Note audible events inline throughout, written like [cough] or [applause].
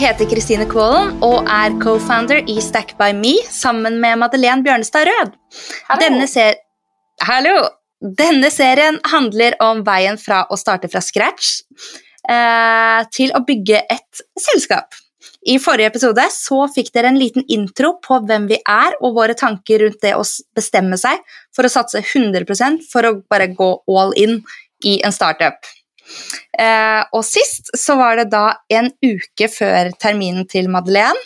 Heter Kristine Kvålen og er co-founder i Stack by Me sammen med Madeleine Bjørnestad Rød. Hallo. Denne, ser Hallo! Denne serien handler om veien fra å starte fra scratch eh, til å bygge et selskap. I forrige episode så fikk dere en liten intro på hvem vi er og våre tanker rundt det å bestemme seg for å satse 100% for å bare gå all in i en startup. Eh, og sist så var det da en uke før terminen til Madeleine,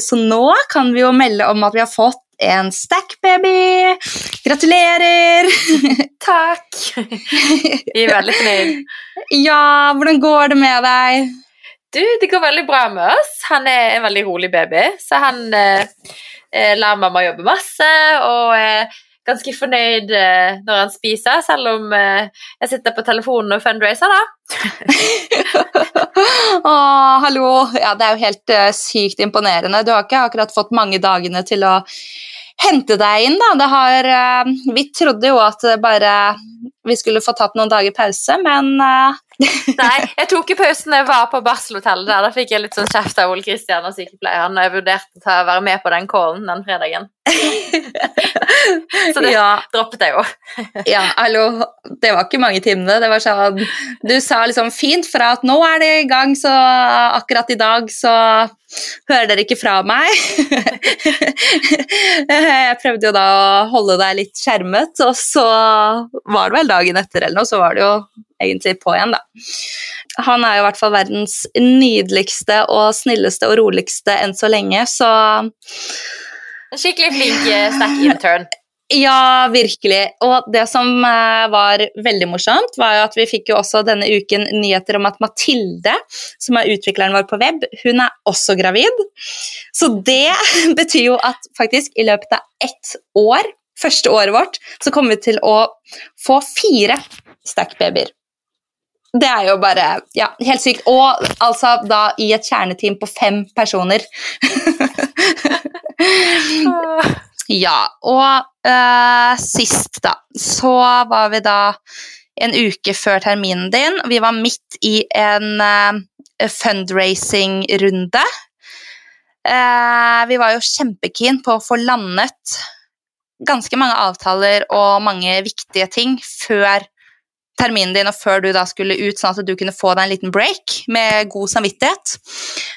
så nå kan vi jo melde om at vi har fått en stack-baby! Gratulerer! [laughs] Takk! Vi er veldig fornøyd. ja, hvordan går det med deg? Du, det går veldig bra med oss. Han er en veldig rolig baby, så han eh, eh, lar mamma jobbe masse og er ganske fornøyd eh, når han spiser, selv om eh, jeg sitter på telefonen og fundraiser, da. [laughs] Å, hallo! Ja, det er jo helt eh, sykt imponerende. Du har ikke akkurat fått mange dagene til å hente deg inn, da. Det har Vi trodde jo at det bare vi skulle få tatt noen dager pause, men [laughs] Nei, jeg tok i pausen da jeg var på barselhotellet der. Da fikk jeg litt sånn kjeft av Ole Kristian og sykepleieren, og jeg vurderte å være med på den callen den fredagen. [laughs] Så det ja, droppet jeg jo. [laughs] ja, hallo. Det var ikke mange timene. Det var sånn Du sa liksom fint fra at nå er det i gang, så akkurat i dag så hører dere ikke fra meg. [laughs] Jeg prøvde jo da å holde deg litt skjermet, og så var det vel dagen etter eller noe, så var det jo egentlig på igjen, da. Han er jo i hvert fall verdens nydeligste og snilleste og roligste enn så lenge, så Skikkelig flink eh, stack-intern. ja, virkelig. Og det som eh, var veldig morsomt, var jo at vi fikk jo også denne uken nyheter om at Mathilde, som er utvikleren vår på web, hun er også gravid. Så det [laughs] betyr jo at faktisk i løpet av ett år, første året vårt, så kommer vi til å få fire stack-babyer. Det er jo bare ja, helt sykt. Og altså da i et kjerneteam på fem personer. [laughs] Ja, og eh, sist da, så var vi da en uke før terminen din. Vi var midt i en eh, fundraising-runde. Eh, vi var jo kjempekeen på å få landet ganske mange avtaler og mange viktige ting før terminen din og før du da skulle ut, sånn at du kunne få deg en liten break med god samvittighet.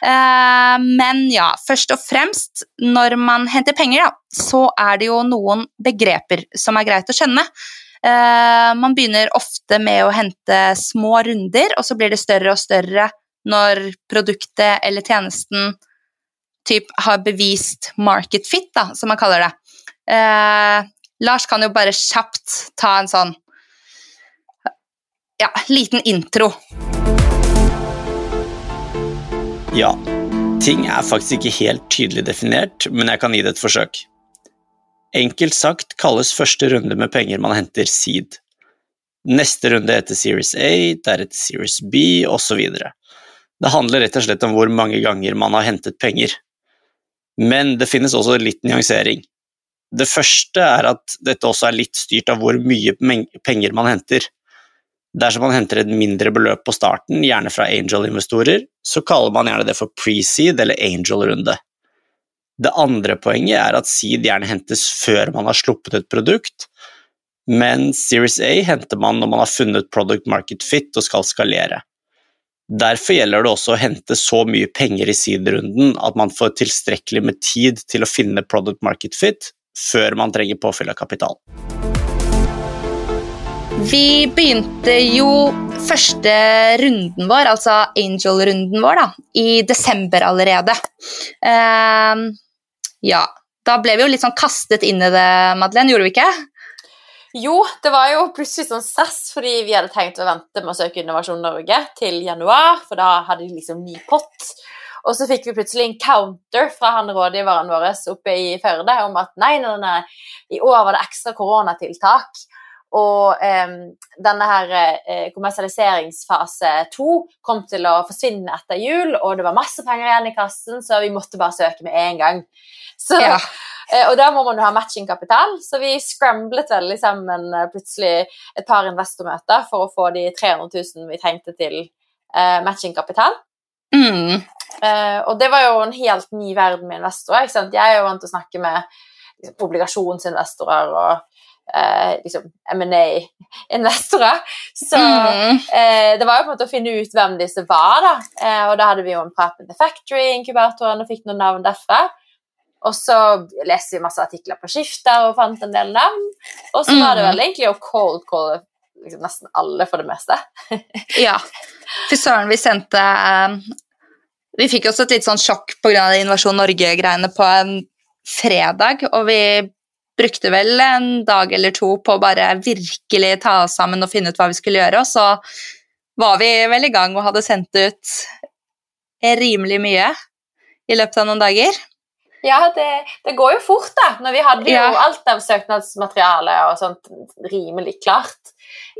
Eh, men ja, først og fremst, når man henter penger, da, så er det jo noen begreper som er greit å skjønne. Eh, man begynner ofte med å hente små runder, og så blir det større og større når produktet eller tjenesten typ har bevist market fit, da, som man kaller det. Eh, Lars kan jo bare kjapt ta en sånn ja, liten intro. Ja, ting er faktisk ikke helt tydelig definert, men jeg kan gi det et forsøk. Enkelt sagt kalles første runde med penger man henter seed. Neste runde heter Series A, deretter Series B, osv. Det handler rett og slett om hvor mange ganger man har hentet penger. Men det finnes også litt nyansering. Det første er at dette også er litt styrt av hvor mye penger man henter. Dersom man henter et mindre beløp på starten, gjerne fra angel-investorer, så kaller man gjerne det for pre-seed eller angel-runde. Det andre poenget er at seed gjerne hentes før man har sluppet et produkt, men Series A henter man når man har funnet product market fit og skal skalere. Derfor gjelder det også å hente så mye penger i seed-runden at man får tilstrekkelig med tid til å finne product market fit før man trenger påfyll av kapital. Vi begynte jo første runden vår, altså angel-runden vår, da, i desember allerede. Uh, ja, da ble vi jo litt sånn kastet inn i det, Madeleine, gjorde vi ikke? Jo, det var jo plutselig sånn sass, fordi vi hadde tenkt å vente med å søke Innovasjon Norge til januar, for da hadde de liksom ny pott. Og så fikk vi plutselig en counter fra han rådgiveren vår oppe i Førde om at nei, nei, nei, i år var det ekstra koronatiltak. Og eh, denne her eh, kommersialiseringsfase to kom til å forsvinne etter jul, og det var masse penger igjen i kassen, så vi måtte bare søke med en gang. Så, Ja. eh, og da må man jo ha matchingkapital, så vi scramblet veldig sammen eh, plutselig et par investormøter for å få de 300 000 vi trengte til matching matchingkapital. Mm. Eh, og det var jo en helt ny verden med investorer. ikke sant? Jeg er jo vant til å snakke med liksom, obligasjonsinvestorer og eh, liksom M&A-investorer. Så Mm. eh, det var jo på en måte å finne ut hvem disse var, da. Eh, og da hadde vi jo en prat med The Factory-inkubatoren og fikk noen navn derfra. Og så leste vi masse artikler på Skifter og fant en del navn. Og så var det Mm. vel egentlig å cold call liksom nesten alle for det meste. [laughs] Ja. Fy søren, vi sendte eh, Vi fikk også et litt sånn sjokk pga. Invasjon Norge-greiene på en fredag, og vi brukte vel en dag eller to på å bare virkelig ta oss sammen og finne ut hva vi skulle gjøre, og så var vi vel i gang og hadde sendt ut rimelig mye i løpet av noen dager. Ja, det, det går jo fort, da. Når vi hadde jo Ja. alt av søknadsmateriale og sånt rimelig klart.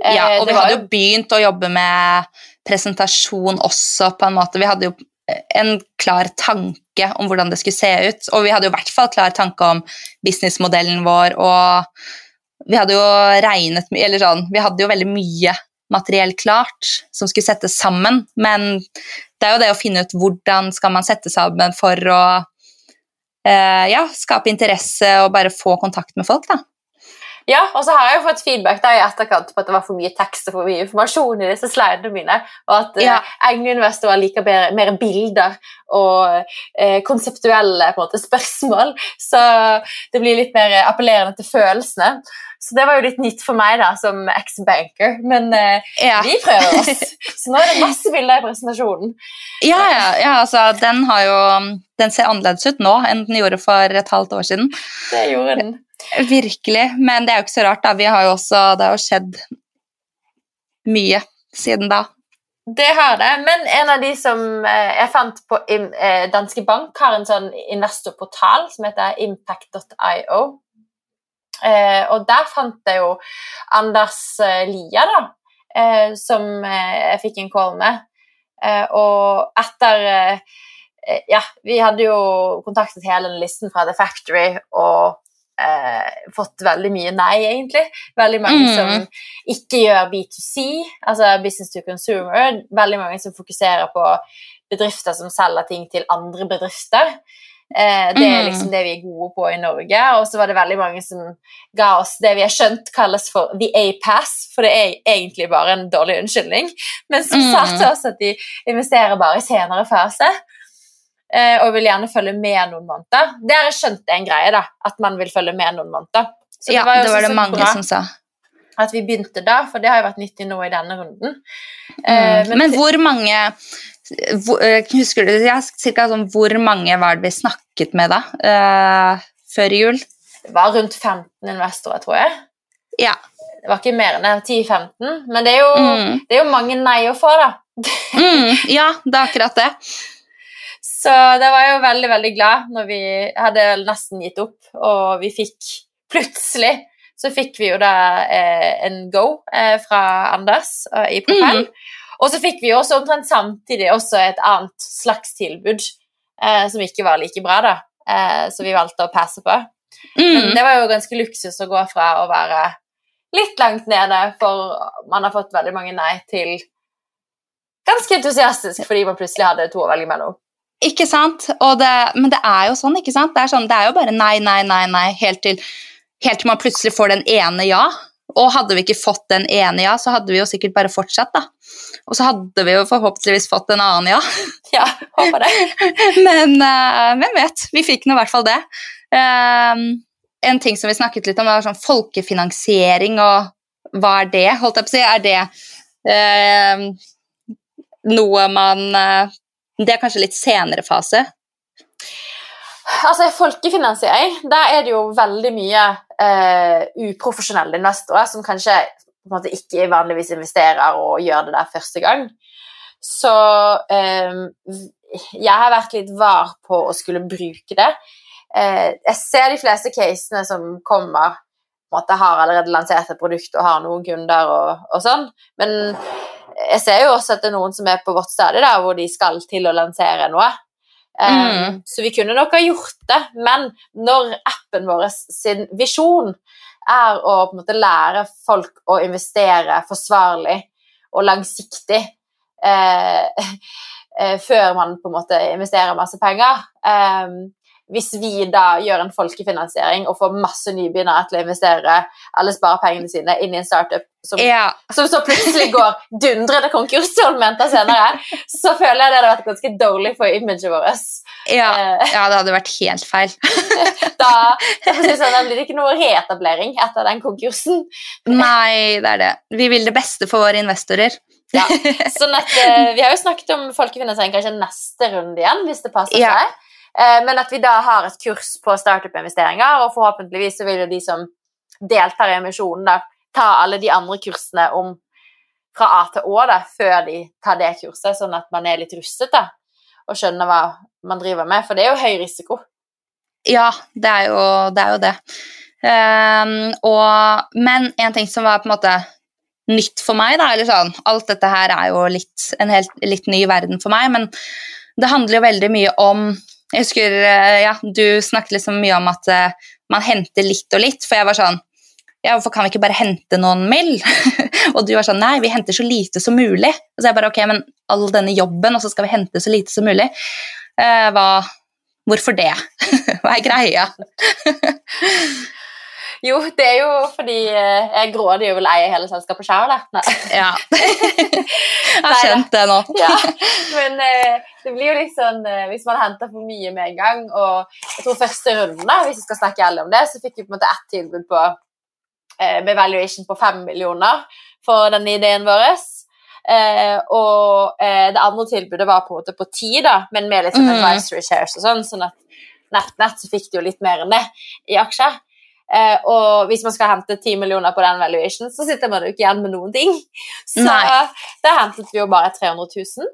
Eh, Ja, og det vi hadde jo begynt å jobbe med presentasjon også, på en måte. Vi hadde jo en klar tanke om hvordan det skulle se ut, og vi hadde jo i hvert fall klar tanke om businessmodellen vår, og vi hadde jo regnet mye, eller sånn, vi hadde jo veldig mye materiell klart som skulle settes sammen, men det er jo det å finne ut hvordan skal man sette sammen for å eh, ja, skape interesse og bare få kontakt med folk, da. Ja, og så har jeg jo fått feedback da i etterkant på at det var for mye tekst og for mye informasjon i disse slidene mine, og at Ja. eh, egne liker bedre, mer bilder og eh, konseptuelle måte, spørsmål, så det blir litt mer appellerende til følelsene. Så det var jo litt nytt for meg da, som ex-banker, men eh, Ja. vi prøver oss. Så nå er det masse bilder i presentasjonen. Ja, ja, ja altså, den, har jo, den ser annerledes ut nå enn den gjorde for et halvt år siden. Det gjorde den. Virkelig. Men det er jo ikke så rart, da. Vi har jo også, det har skjedd mye siden da. Det har det, men en av de som eh, jeg fant på eh, Danske Bank, har en sånn investorportal som heter impact.io. Eh, og der fant jeg jo Anders Lia, da, som jeg fikk en call med. Og etter Ja, vi hadde jo kontaktet hele listen fra The Factory og eh, fått veldig mye nei, egentlig. Veldig mange Mm. som ikke gjør B2C, altså business to consumer. Veldig mange som fokuserer på bedrifter som selger ting til andre bedrifter. Eh, det er Mm. liksom det vi er gode på i Norge. Og så var det veldig mange som ga oss det vi har skjønt kalles for the A-pass, for det er egentlig bare en dårlig unnskyldning, men som Mm. sa til oss at de investerer bare i senere fase. Eh, Og vil gjerne følge med noen måneder. Det har jeg skjønt er en greie, da, at man vil følge med noen måneder. Så ja, jo det var det så mange bra som sa. at vi begynte da, for det har jo vært nyttig nå i denne runden. Mm. Eh, Men, hvor mange hvor, eh, Husker du ja, cirka sånn, hvor mange var det vi snakket med da? eh, før jul? det var rundt 15 investorer, tror jeg. Ja. Det var ikke mer enn 10-15, men det er, jo, Mm. det er jo mange nei å få, da. Mm, ja, det er akkurat det. Så det var jeg jo veldig, veldig glad når vi hadde nesten gitt opp, og vi fikk [laughs] plutselig så fikk vi jo da eh, en go eh, fra Anders eh, i Propell. Og så fikk vi jo også omtrent samtidig også et annet slags tilbud eh, som ikke var like bra, da. Eh, så vi valgte å passe på. Men Mm. det var jo ganske luksus å gå fra å være litt langt nede, for man har fått veldig mange nei, til ganske entusiastisk fordi man plutselig hadde to å velge mellom. Ikke sant? Og det, men det er jo sånn, ikke sant? Det er, sånn, det er jo bare nei, nei, nei, nei, helt til, helt til man plutselig får den ene ja. Og hadde vi ikke fått den ene ja, så hadde vi jo sikkert bare fortsatt, da. Og så hadde vi jo forhåpentligvis fått en annen ja. [laughs] Ja, håper det. [laughs] Men uh, hvem vet? Vi fikk nå i hvert fall det. Eh, en ting som vi snakket litt om, var sånn folkefinansiering, og hva er det? Holdt jeg på å si, er det uh, noe man eh, Det er kanskje litt senere fase? Altså, Folkefinansiering, der er det jo veldig mye eh, uprofesjonelle investorer som kanskje måte ikke vanligvis investerer og gjør det der første gang. Så eh, jeg har vært litt var på å skulle bruke det. Eh, jeg ser de fleste casene som kommer, på en måte har allerede lansert et produkt og har noen kunder og, og sånn, men jeg ser jo også at det er noen som er på vårt stadie der hvor de skal til å lansere noe. Um, Mm. Så vi kunne nok ha gjort det, men når appen vår sin visjon er å på en måte lære folk å investere forsvarlig og langsiktig, eh, [laughs] eh, før man på en måte investerer masse penger. Um, hvis vi da gjør en folkefinansiering og får masse nybegynnere til å investere alle sparepengene sine inn i en startup som, Ja. som så plutselig går dundrende konkurs tolv måneder senere, så føler jeg det hadde vært ganske dårlig for imaget vårt. Ja. Eh, ja, det hadde vært helt feil. [laughs] Da, sånn, da blir det ikke noe reetablering etter den konkursen. Nei, det er det. Vi vil det beste for våre investorer. Ja. [laughs] Sånn at, eh, vi har jo snakket om folkefinansiering kanskje neste runde igjen, hvis det passer seg. Eh, men at vi da har et kurs på startup-investeringer, og forhåpentligvis så vil jo de som deltar i emisjonen, da, ta alle de andre kursene om fra A til Å da, før de tar det kurset, sånn at man er litt rustet da, og skjønner hva man driver med. For det er jo høy risiko. Ja, det er jo det. Er jo det. Um, og, men en ting som var på en måte nytt for meg, da, eller sånn Alt dette her er jo litt, en helt, litt ny verden for meg, men det handler jo veldig mye om Jeg husker eh, ja, du snakket liksom mye om at eh, man henter litt og litt, for jeg var sånn ja, hvorfor kan vi ikke bare hente noen mill? [laughs] og du var sånn, nei, vi henter så lite som mulig. Og så jeg bare, ok, men all denne jobben, og så skal vi hente så lite som mulig. Eh, hva, hvorfor det? [laughs] hva er greia? [laughs] Jo, det er jo fordi eh, jeg grådig vil eie hele selskapet sjøl, da. Ja. [laughs] jeg har kjent det nå. ja, men eh, det blir jo eh, Hvis man henter for mye med en gang Og jeg tror første runden, da, hvis vi skal snakke ærlig om det, så fikk vi på en måte ett tilbud på med valuation på fem millioner for denne ideen vår. Eh, og eh, det andre tilbudet var på en måte på ti, da, men med litt sånn Mm. advisory shares og sånn, sånn at nett-nett så fikk de jo litt mer enn det i aksjer. Eh, og hvis man skal hente 10 millioner på den valuation, så sitter man jo ikke igjen med noen ting. Så Nei. da hentet vi jo bare 300 000.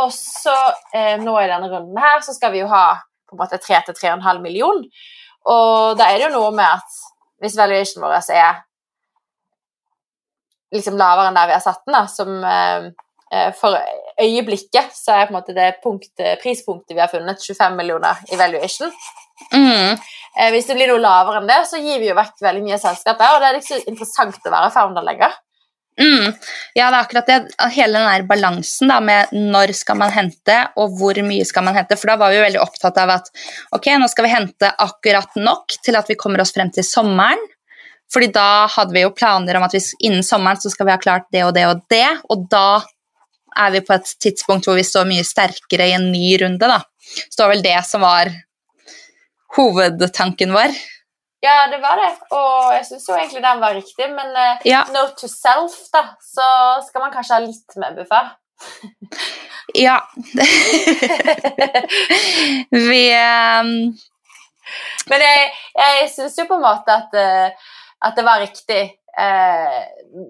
Og så eh, nå i denne runden her så skal vi jo ha på en måte 3-3,5 million. Og da er det jo noe med at hvis valuationen vår er liksom lavere enn der vi har satt den, da, som eh, for øyeblikket så er på en måte det punkt, prispunktet vi har funnet, 25 millioner i valuation. Mm. Eh, hvis det blir noe lavere enn det, så gir vi jo vekk veldig mye av selskapet, og det er så interessant å være founder lenger. Mm. Ja, det er akkurat det. Hele den der balansen da, med når skal man hente, og hvor mye skal man hente. For da var vi jo veldig opptatt av at ok, nå skal vi hente akkurat nok til at vi kommer oss frem til sommeren. Fordi da hadde vi jo planer om at vi, innen sommeren så skal vi ha klart det og det og det. Og da er vi på et tidspunkt hvor vi står mye sterkere i en ny runde. da. Så det var vel det som var hovedtanken vår. Ja, det var det, og jeg syns jo egentlig den var riktig, men eh, Ja. note to self, da, så skal man kanskje ha litt med buffer. [laughs] Ja. [laughs] vi um... Men jeg, jeg syns jo på en måte at, eh, at det var riktig eh,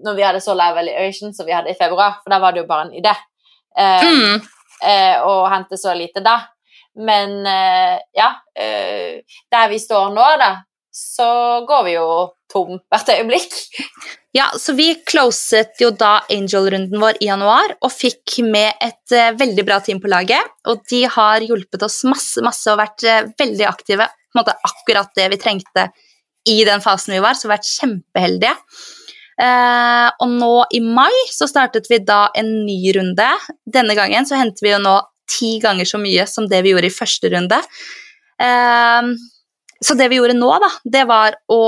når vi hadde så lav valuation som vi hadde i februar, for da var det jo bare en idé. Eh, mm, eh, å hente så lite da. Men eh, ja, eh, der vi står nå, da, så går vi jo tom hvert øyeblikk. [laughs] Ja, så vi closet jo da Angel-runden vår i januar og fikk med et uh, veldig bra team på laget. Og de har hjulpet oss masse, masse og vært uh, veldig aktive. På en måte akkurat det vi trengte i den fasen vi var, så vært kjempeheldige. Uh, og nå i mai så startet vi da en ny runde. Denne gangen så henter vi jo nå ti ganger så mye som det vi gjorde i første runde. Eh, så det vi gjorde nå, da, det var å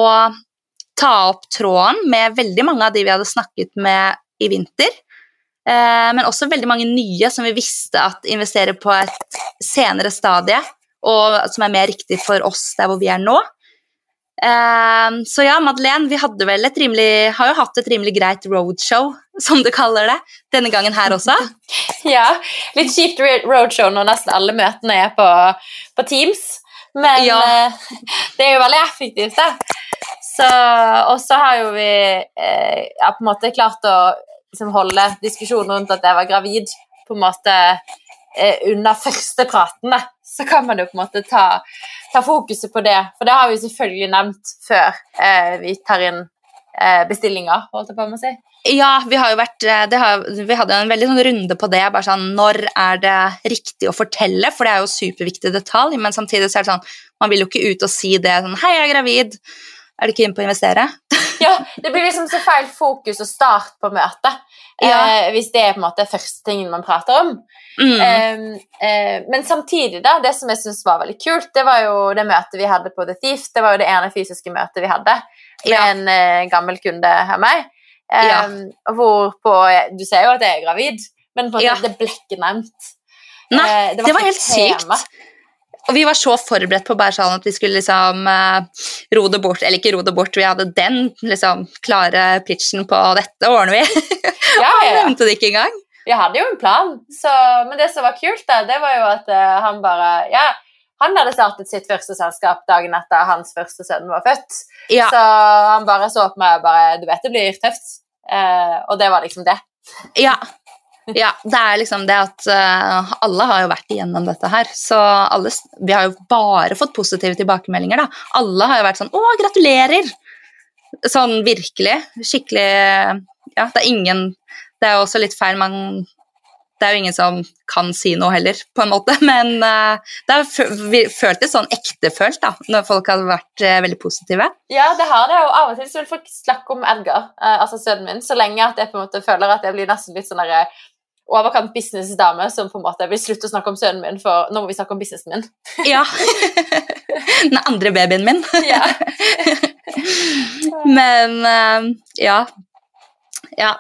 ta opp tråden med veldig mange av de vi hadde snakket med i vinter. Eh, men også veldig mange nye som vi visste at investerer på et senere stadie, og som er mer riktig for oss der hvor vi er nå. Eh, så ja, Madeleine, vi vel rimelig, har jo hatt et rimelig greit roadshow, som du kaller det, denne gangen her også. [laughs] Ja, litt kjipt roadshow når nesten alle møtene er på, på Teams, men Ja. eh, det er jo veldig effektivt, da. Så, og så har jo vi eh, ja, på en måte klart å liksom, holde diskusjonen rundt at jeg var gravid, på en måte eh, under første praten, da. Så kan man jo på en måte ta, ta fokuset på det, for det har vi selvfølgelig nevnt før eh, vi tar inn eh, bestillinger, holdt jeg på med å si. Ja, vi har jo vært eh, det har, Vi hadde en veldig sånn runde på det. bare sånn, Når er det riktig å fortelle? For det er jo superviktig detalj, men samtidig så er det sånn Man vil jo ikke ut og si det sånn Hei, jeg er gravid. Er du keen på å investere? [laughs] ja, det blir liksom så feil fokus og start på møtet. Ja. Eh, hvis det er på en måte første tingen man prater om. Mm. Eh, eh, men samtidig, da, det som jeg syns var veldig kult, det var jo det møtet vi hadde på The Thief. Det var jo det ene fysiske møtet vi hadde med Ja. en eh, gammel kunde av meg. Eh, Ja. Hvorpå Du ser jo at jeg er gravid, men på Ja. det ble ikke nevnt. Nei, uh, det var ikke helt tema. sykt. Og vi var så forberedt på bare sånn at vi skulle liksom uh, ro det bort, eller ikke ro det bort, vi hadde den liksom klare pitchen på dette ordner vi. [laughs] Ja, [laughs] ja, ja. nevnte det ikke engang. Vi hadde jo en plan, så, men det som var kult, da, det var jo at uh, han bare Ja, han hadde startet sitt første selskap dagen etter hans første sønn var født. Ja, Så han bare så på meg og bare Du vet det blir tøft. Eh, og det var liksom det. ja. Ja, det er liksom det at uh, alle har jo vært igjennom dette her, så alle, vi har jo bare fått positive tilbakemeldinger, da. Alle har jo vært sånn 'Å, gratulerer!' Sånn virkelig. Skikkelig Ja, det er ingen Det er jo også litt feil, man Det er jo ingen som kan si noe heller, på en måte, [laughs] men eh, det har føltes sånn ektefølt, da, når folk har vært eh, veldig positive. Ja, det har det, og av og til så vil folk snakke om Edgar, eh, altså sønnen min, så lenge at jeg på en måte føler at jeg blir nesten litt sånn derre overkant businessdame som på en måte vil slutte å snakke om sønnen min, for nå må vi snakke om businessen min. [laughs] Ja. Den andre babyen min. [laughs] Ja. Men ja. ja.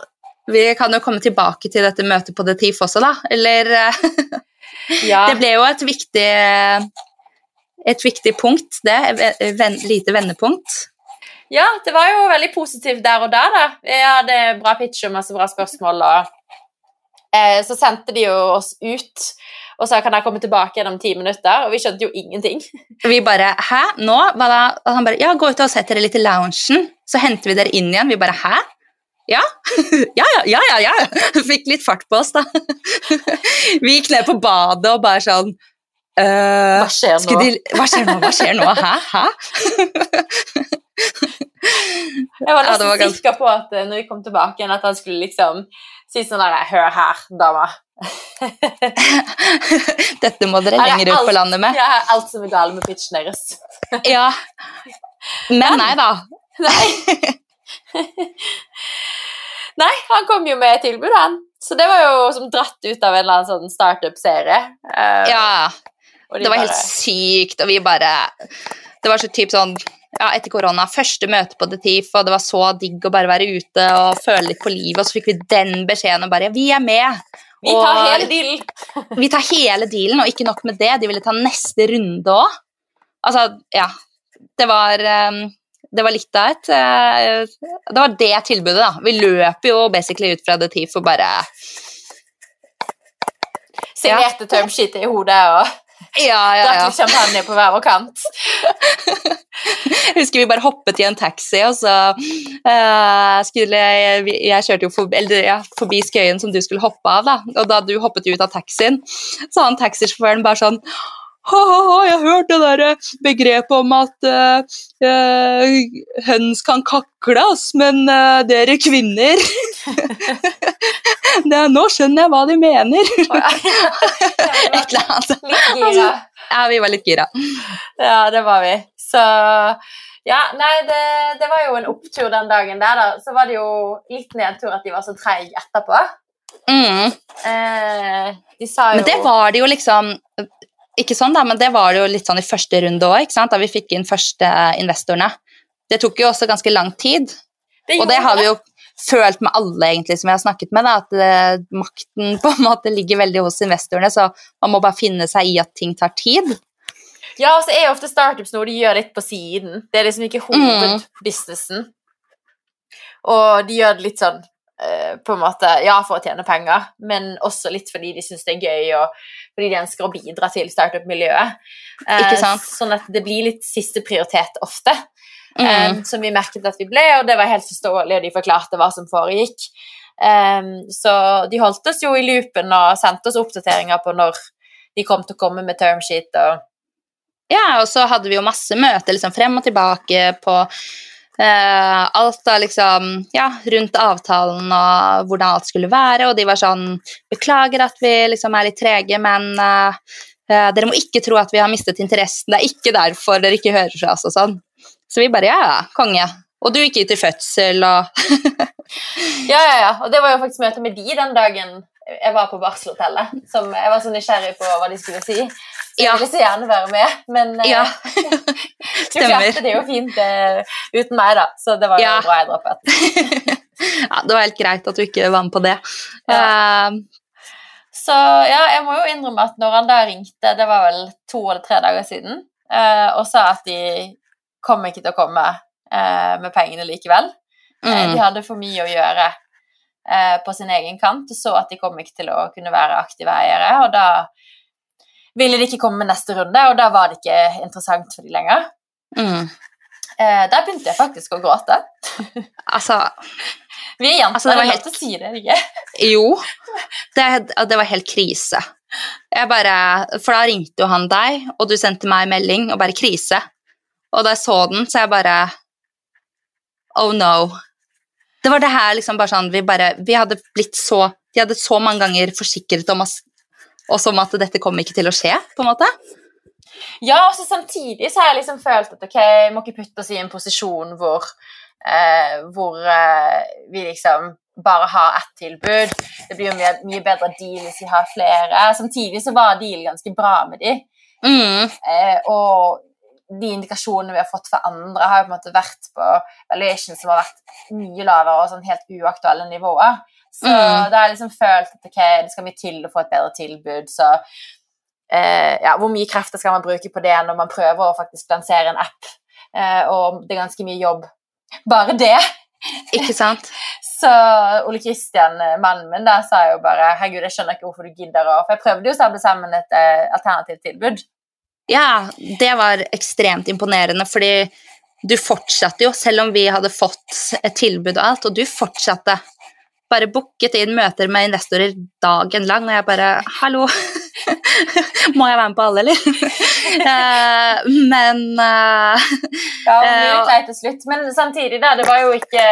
Vi kan jo komme tilbake til dette møtet på The Thief også, da. Eller eh, [laughs] ja. Det ble jo et viktig et viktig punkt, det. Et ven, lite vendepunkt. Ja, det var jo veldig positivt der og da. da. Vi hadde bra pitch og masse bra spørsmål. og eh, Så sendte de jo oss ut og sa kan jeg komme tilbake igjen om ti minutter. Og vi skjønte jo ingenting. [laughs] Vi bare Hæ? Nå? Hva da? Og han bare Ja, gå ut og sett dere litt i loungen, så henter vi dere inn igjen. Vi bare Hæ? [laughs] Ja? ja, ja, ja, ja, ja. [laughs] Fikk litt fart på oss, da. [laughs] Vi gikk ned på badet og bare sånn øh, Hva skjer de, Hva skjer nå? Hva skjer nå? Hæ? Hæ? Jeg var nesten ja, var sikker på at eh, når vi kom tilbake igjen, at han skulle liksom si sånn der Hør her, dama. Dette må dere er lenger ut på landet med. Har alt som er galt med pitchen deres. Ja. Men nei da. Nei. [laughs] Nei, han kom jo med et tilbud, han. Så det var jo som dratt ut av en eller annen sånn startup-serie. Eh, Ja, de det var bare- helt sykt, og vi bare Det var så typ sånn ja, etter korona, første møte på The Thief, og det var så digg å bare være ute og føle litt på livet, og så fikk vi den beskjeden og bare Ja, Vi er med! Vi tar og- hele dealen. [laughs] Vi tar hele dealen, og ikke nok med det, de ville ta neste runde òg. Altså, ja. Det var um, Det var litt av et eh, Det var det tilbudet, da. Vi løper jo basically ut fra The Thief og bare Signerte skiter i hodet og Ja, ja, ja. litt champagne på hver vår kant. Jeg [laughs] husker vi bare hoppet i en taxi, og så uh, skulle jeg Jeg kjørte jo forbi, eller, ja, forbi Skøyen som du skulle hoppe av, da. Og da du hoppet ut av taxien, så han taxisjåføren bare sånn Ha-ha-ha, jeg har hørt det der begrepet om at eh, eh, høns kan kakles, men uh, dere kvinner [laughs] det, Nå skjønner jeg hva de mener. [laughs] Et eller annet. Litt gira. Ja, vi var litt gira. Ja, det var vi. Så ja, nei, det, det var jo en opptur den dagen der, da. Så var det jo litt nedtur at de var så treige etterpå. Mm. Eh, de sa jo Men det var det jo liksom Ikke sånn, da, men det var det jo litt sånn i første runde òg, da vi fikk inn første investorene. Det tok jo også ganske lang tid, det og det har vi jo følt med alle egentlig som jeg har snakket med, da, at eh, makten [laughs] på en måte ligger veldig hos investorene, så man må bare finne seg i at ting tar tid. Ja, og så er jo ofte startups noe de gjør litt på siden. Det er liksom ikke hovedbusinessen. Og de gjør det litt sånn eh, på en måte, ja, for å tjene penger, men også litt fordi de syns det er gøy, og fordi de ønsker å bidra til startup-miljøet. Eh, Ikke sant? Sånn at det blir litt siste prioritet ofte. Mm. eh, som vi merket at vi ble, og det var helt forståelig, og de forklarte hva som foregikk. Eh, så de holdt oss jo i loopen og sendte oss oppdateringer på når de kom til å komme med termsheet og Ja, og så hadde vi jo masse møter liksom frem og tilbake på eh, alt da liksom Ja, rundt avtalen og hvordan alt skulle være, og de var sånn Beklager at vi liksom er litt trege, men uh, uh, dere må ikke tro at vi har mistet interessen. Det er ikke derfor dere ikke hører fra oss og sånn. Så vi bare ja, ja, konge. Og du gikk ut i fødsel og [laughs] Ja, ja, ja. Og det var jo faktisk møte med de den dagen jeg var på barselhotellet. Som jeg var så nysgjerrig på hva de skulle si. Jeg Ja. ville så gjerne være med, men eh, Ja. [laughs] du klarte det jo fint uh, uten meg, da. Så det var jo Ja. bra jeg droppet. [laughs] ja, Det var helt greit at du ikke var med på det. Eh, Så ja, jeg må jo innrømme at når han da ringte, det var vel to eller tre dager siden, uh, og sa at de kom ikke til å komme med pengene likevel. Mm, De hadde for mye å gjøre eh, på sin egen kant, og så at de kom ikke til å kunne være aktive eiere, og da ville de ikke komme med neste runde, og da var det ikke interessant for de lenger. mm. Eh, der begynte jeg faktisk å gråte. [laughs] Altså, Vi er jenter, Altså, det var helt- å si det, ikke? [laughs] jo. Det, det var helt krise. Jeg bare, for da ringte jo han deg, og du sendte meg melding og bare 'krise'. Og da jeg så den, så jeg bare Oh no. Det var det her liksom bare sånn Vi bare Vi hadde blitt så De hadde så mange ganger forsikret om oss, oss om at dette kom ikke til å skje, på en måte. Ja, og så samtidig så har jeg liksom følt at ok, jeg må ikke putte oss i en posisjon hvor, eh, hvor eh, vi liksom bare har ett tilbud. Det blir jo mye, mye bedre deal hvis vi har flere. Samtidig så var deal ganske bra med de. Mm, Eh, og de indikasjonene vi har fått fra andre, har jo på en måte vært på valuation som har vært mye lavere og sånn helt uaktuelle nivåer. Så Mm. da har jeg liksom følt at ok, det skal mye til å få et bedre tilbud. Så eh, ja, hvor mye krefter skal man bruke på det når man prøver å faktisk lansere en app? Eh, og det er ganske mye jobb. Bare det. ikke sant? [laughs] Så Ole Kristian, eh, mannen min, da, sa jo bare herregud, jeg skjønner ikke hvorfor du gidder å For jeg prøvde jo å stable sammen et eh, alternativt tilbud. Ja, det var ekstremt imponerende, fordi du fortsatte jo, selv om vi hadde fått et tilbud og alt, og du fortsatte. Bare booket inn møter med investorer dagen lang, og jeg bare Hallo! [laughs] [laughs] Må jeg være med på alle, eller? [laughs] Eh, men uh, Ja, det ble Eh, litt leit til slutt. Men samtidig, da, det var jo ikke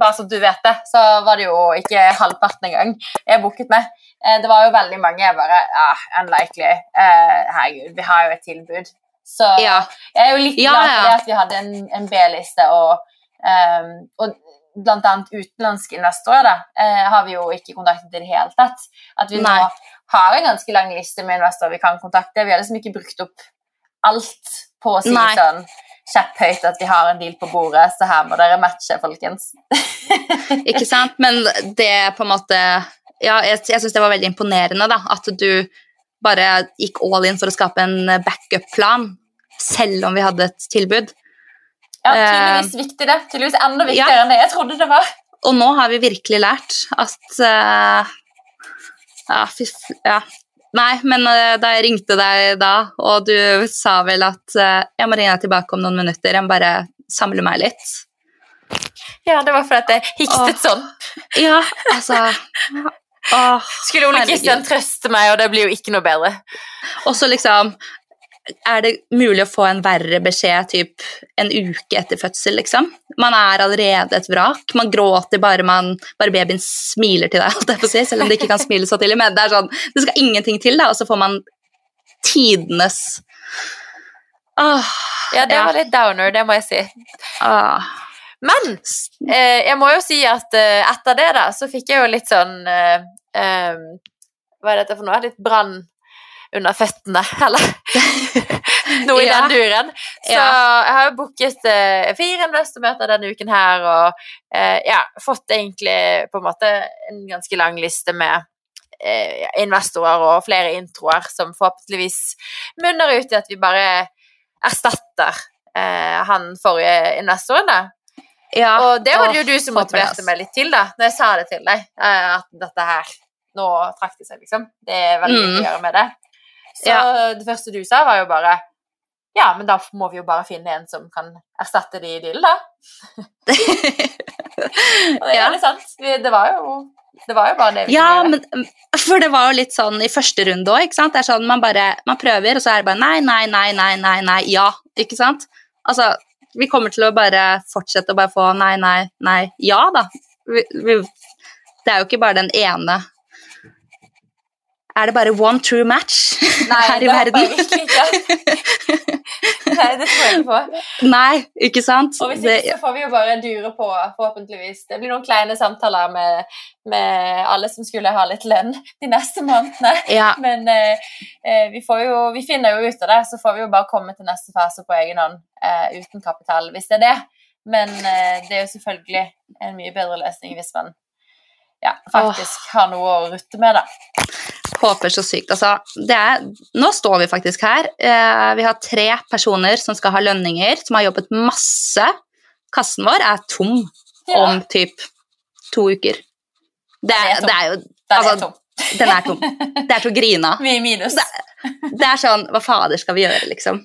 Bare så du vet det, så var det jo ikke halvparten engang jeg booket med. Eh, Det var jo veldig mange jeg bare ah, Unlikely. Uh, herregud, vi har jo et tilbud. Så ja. jeg er jo litt glad for det at vi hadde en, en B-liste, og, um, og annet utenlandske investorer da, eh, har vi jo ikke kontaktet i det hele tatt. At vi Nei. nå har en ganske lang liste med investorer vi kan kontakte. Vi har liksom ikke brukt opp alt på å si Nei. sånn kjepphøyt at vi har en deal på bordet, så her må dere matche, folkens. [laughs] Ikke sant? Men det på en måte Ja, jeg, jeg syns det var veldig imponerende, da. At du bare gikk all in for å skape en backup-plan, selv om vi hadde et tilbud. Ja, tydeligvis viktig det. Tydeligvis enda Ja. viktigere enn det jeg trodde det var. Og nå har vi virkelig lært at eh, Ja, fy. Ja. Nei, men eh, da jeg ringte deg da, og du sa vel at eh, jeg må ringe deg tilbake om noen minutter, jeg må bare samle meg litt. Ja, det var fordi at jeg hiktet Åh. sånn. Ja, altså [laughs] Åh. Skulle Ole. Kristian trøste meg, og det blir jo ikke noe bedre. Og så liksom Er det mulig å få en verre beskjed typ en uke etter fødsel, liksom? Man er allerede et vrak. Man gråter bare, man, bare babyen smiler til deg, si, selv om det ikke kan smile så tidlig. Men det er sånn, det skal ingenting til, da, og så får man tidenes Åh, Ja, det Ja. var litt downer, det må jeg si. åh. Men eh, jeg må jo si at eh, etter det da, så fikk jeg jo litt sånn eh, eh, Hva er dette for noe? Litt brann under føttene, eller [laughs] noe i Ja. den duren. Så Ja. jeg har jo booket eh, fire investormøter denne uken her, og eh, ja, fått egentlig på en måte en ganske lang liste med eh, investorer og flere introer som forhåpentligvis munner ut i at vi bare erstatter eh, han forrige investoren, da. Ja, Og det var det jo du som motiverte meg litt til, da, når jeg sa det til deg. eh, At dette her Nå trakk det seg, liksom. Det er veldig mye Mm. å gjøre med det. Så Ja. det første du sa, var jo bare Ja, men da må vi jo bare finne en som kan erstatte de i dealen, da. [laughs] Og det er litt sant. Det var jo, det var jo bare det vi Ja, men for det var jo litt sånn i første runde òg, sånn man bare man prøver, og så er det bare nei, nei, nei, nei, nei, nei, ja. Ikke sant? Altså, vi kommer til å bare fortsette å bare få nei, nei, nei, ja, da. Vi, vi, det er jo ikke bare den ene er det bare one true match Nei, [laughs] her i det håper jeg verden. virkelig ikke. [laughs] Nei, det tror jeg ikke på. Nei, ikke sant? Og hvis ikke, så får vi jo bare dure på, forhåpentligvis. Det blir noen kleine samtaler med, med alle som skulle ha litt lønn de neste månedene. ja, Men eh, eh, vi, får jo, vi finner jo ut av det, så får vi jo bare komme til neste fase på egen hånd eh, uten kapital, hvis det er det. Men eh, det er jo selvfølgelig en mye bedre løsning hvis man ja, faktisk har noe å rutte med, da. Håper så sykt. Altså, det er, nå står vi faktisk her. Eh, vi har tre personer som skal ha lønninger, som har jobbet masse. Kassen vår er tom Ja, om typ to uker. Det er det er jo den er altså, tom. Den er tom. Det er til å grine av. [laughs] Vi i minus. Det er sånn Hva fader skal vi gjøre, liksom?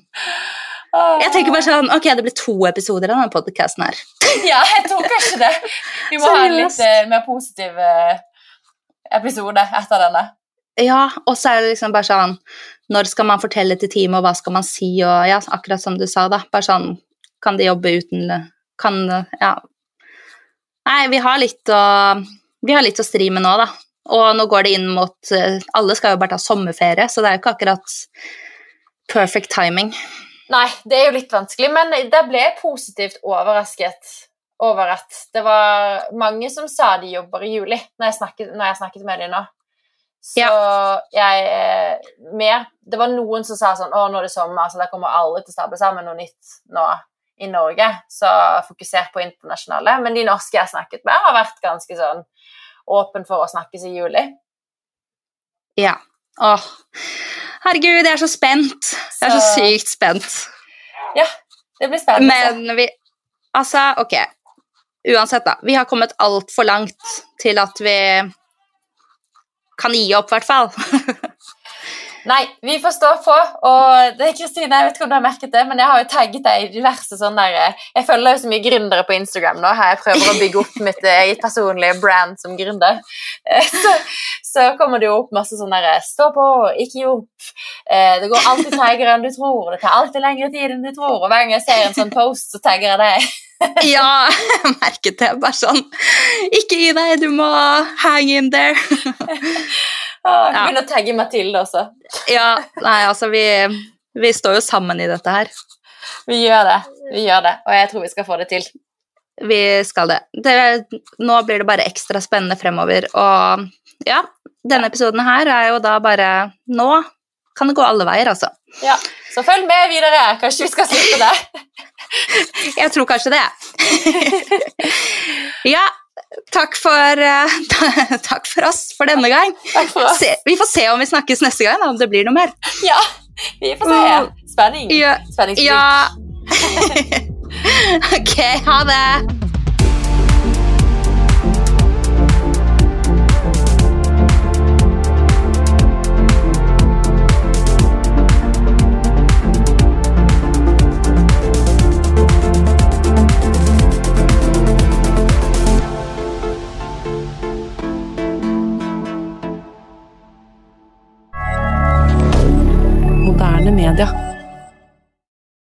Jeg tenker bare sånn Ok, det blir to episoder av denne podkasten her. [laughs] Ja, jeg tror kanskje det. Vi må [laughs] ha en litt Seriøst. eh, mer positiv eh, episode etter denne. Ja, og så er det liksom bare sånn Når skal man fortelle til teamet, og hva skal man si, og ja, akkurat som du sa, da. Bare sånn Kan de jobbe uten Kan Ja. Nei, vi har litt å Vi har litt å stri med nå, da. Og nå går det inn mot eh, Alle skal jo bare ta sommerferie, så det er jo ikke akkurat perfect timing. Nei, det er jo litt vanskelig, men der ble jeg positivt overrasket over at det var mange som sa de jobber i juli, når jeg snakket, når jeg snakket med dem nå. Så jeg eh, mer Det var noen som sa sånn Å, nå er det sommer, så da kommer alle til å stable sammen noe nytt nå i Norge. Så fokusert på internasjonale. Men de norske jeg har snakket med, har vært ganske sånn åpen for å snakkes i juli. Ja. Åh. Herregud, jeg er så spent. Jeg er så Så- sykt spent. Ja, Det blir spennende. Men vi Altså, ok. Uansett, da. Vi har kommet altfor langt til at vi kan gi opp, i hvert fall. [laughs] Nei, vi får stå på. Og det Kristine, jeg vet ikke om du har merket det, men jeg har jo tagget deg i diverse sånne der, Jeg følger jo så mye gründere på Instagram nå, her jeg prøver å bygge opp mitt eget personlige brand som gründer. [laughs] Eh, Så, så kommer det jo opp masse sånn derre Stå på, ikke gi opp. Eh, Det går alltid treigere enn du tror. Det tar alltid lengre tid enn du tror. Og hver gang jeg ser en sånn post, så tagger jeg deg. [laughs] ja, [laughs] jeg merket det. Bare sånn Ikke gi deg, du må hang in there. [laughs] ah, Ja. begynner å tagge Mathilde også. ja, nei, altså, vi, vi står jo sammen i dette her. Vi gjør det. Vi gjør det, og jeg tror vi skal få det til. Vi skal det. det. Nå blir det bare ekstra spennende fremover. Og ja, denne episoden her er jo da bare Nå kan det gå alle veier, altså. Ja, Så følg med videre. Kanskje vi skal slippe det. [laughs] Jeg tror kanskje det. [laughs] ja, takk for, eh, [laughs] takk for oss for denne gang. For. Se, vi får se om vi snakkes neste gang, om det blir noe mer. Ja, vi får se. Spenning. Ja. Spenningsfullt. ja. ok, ha det. milliardaire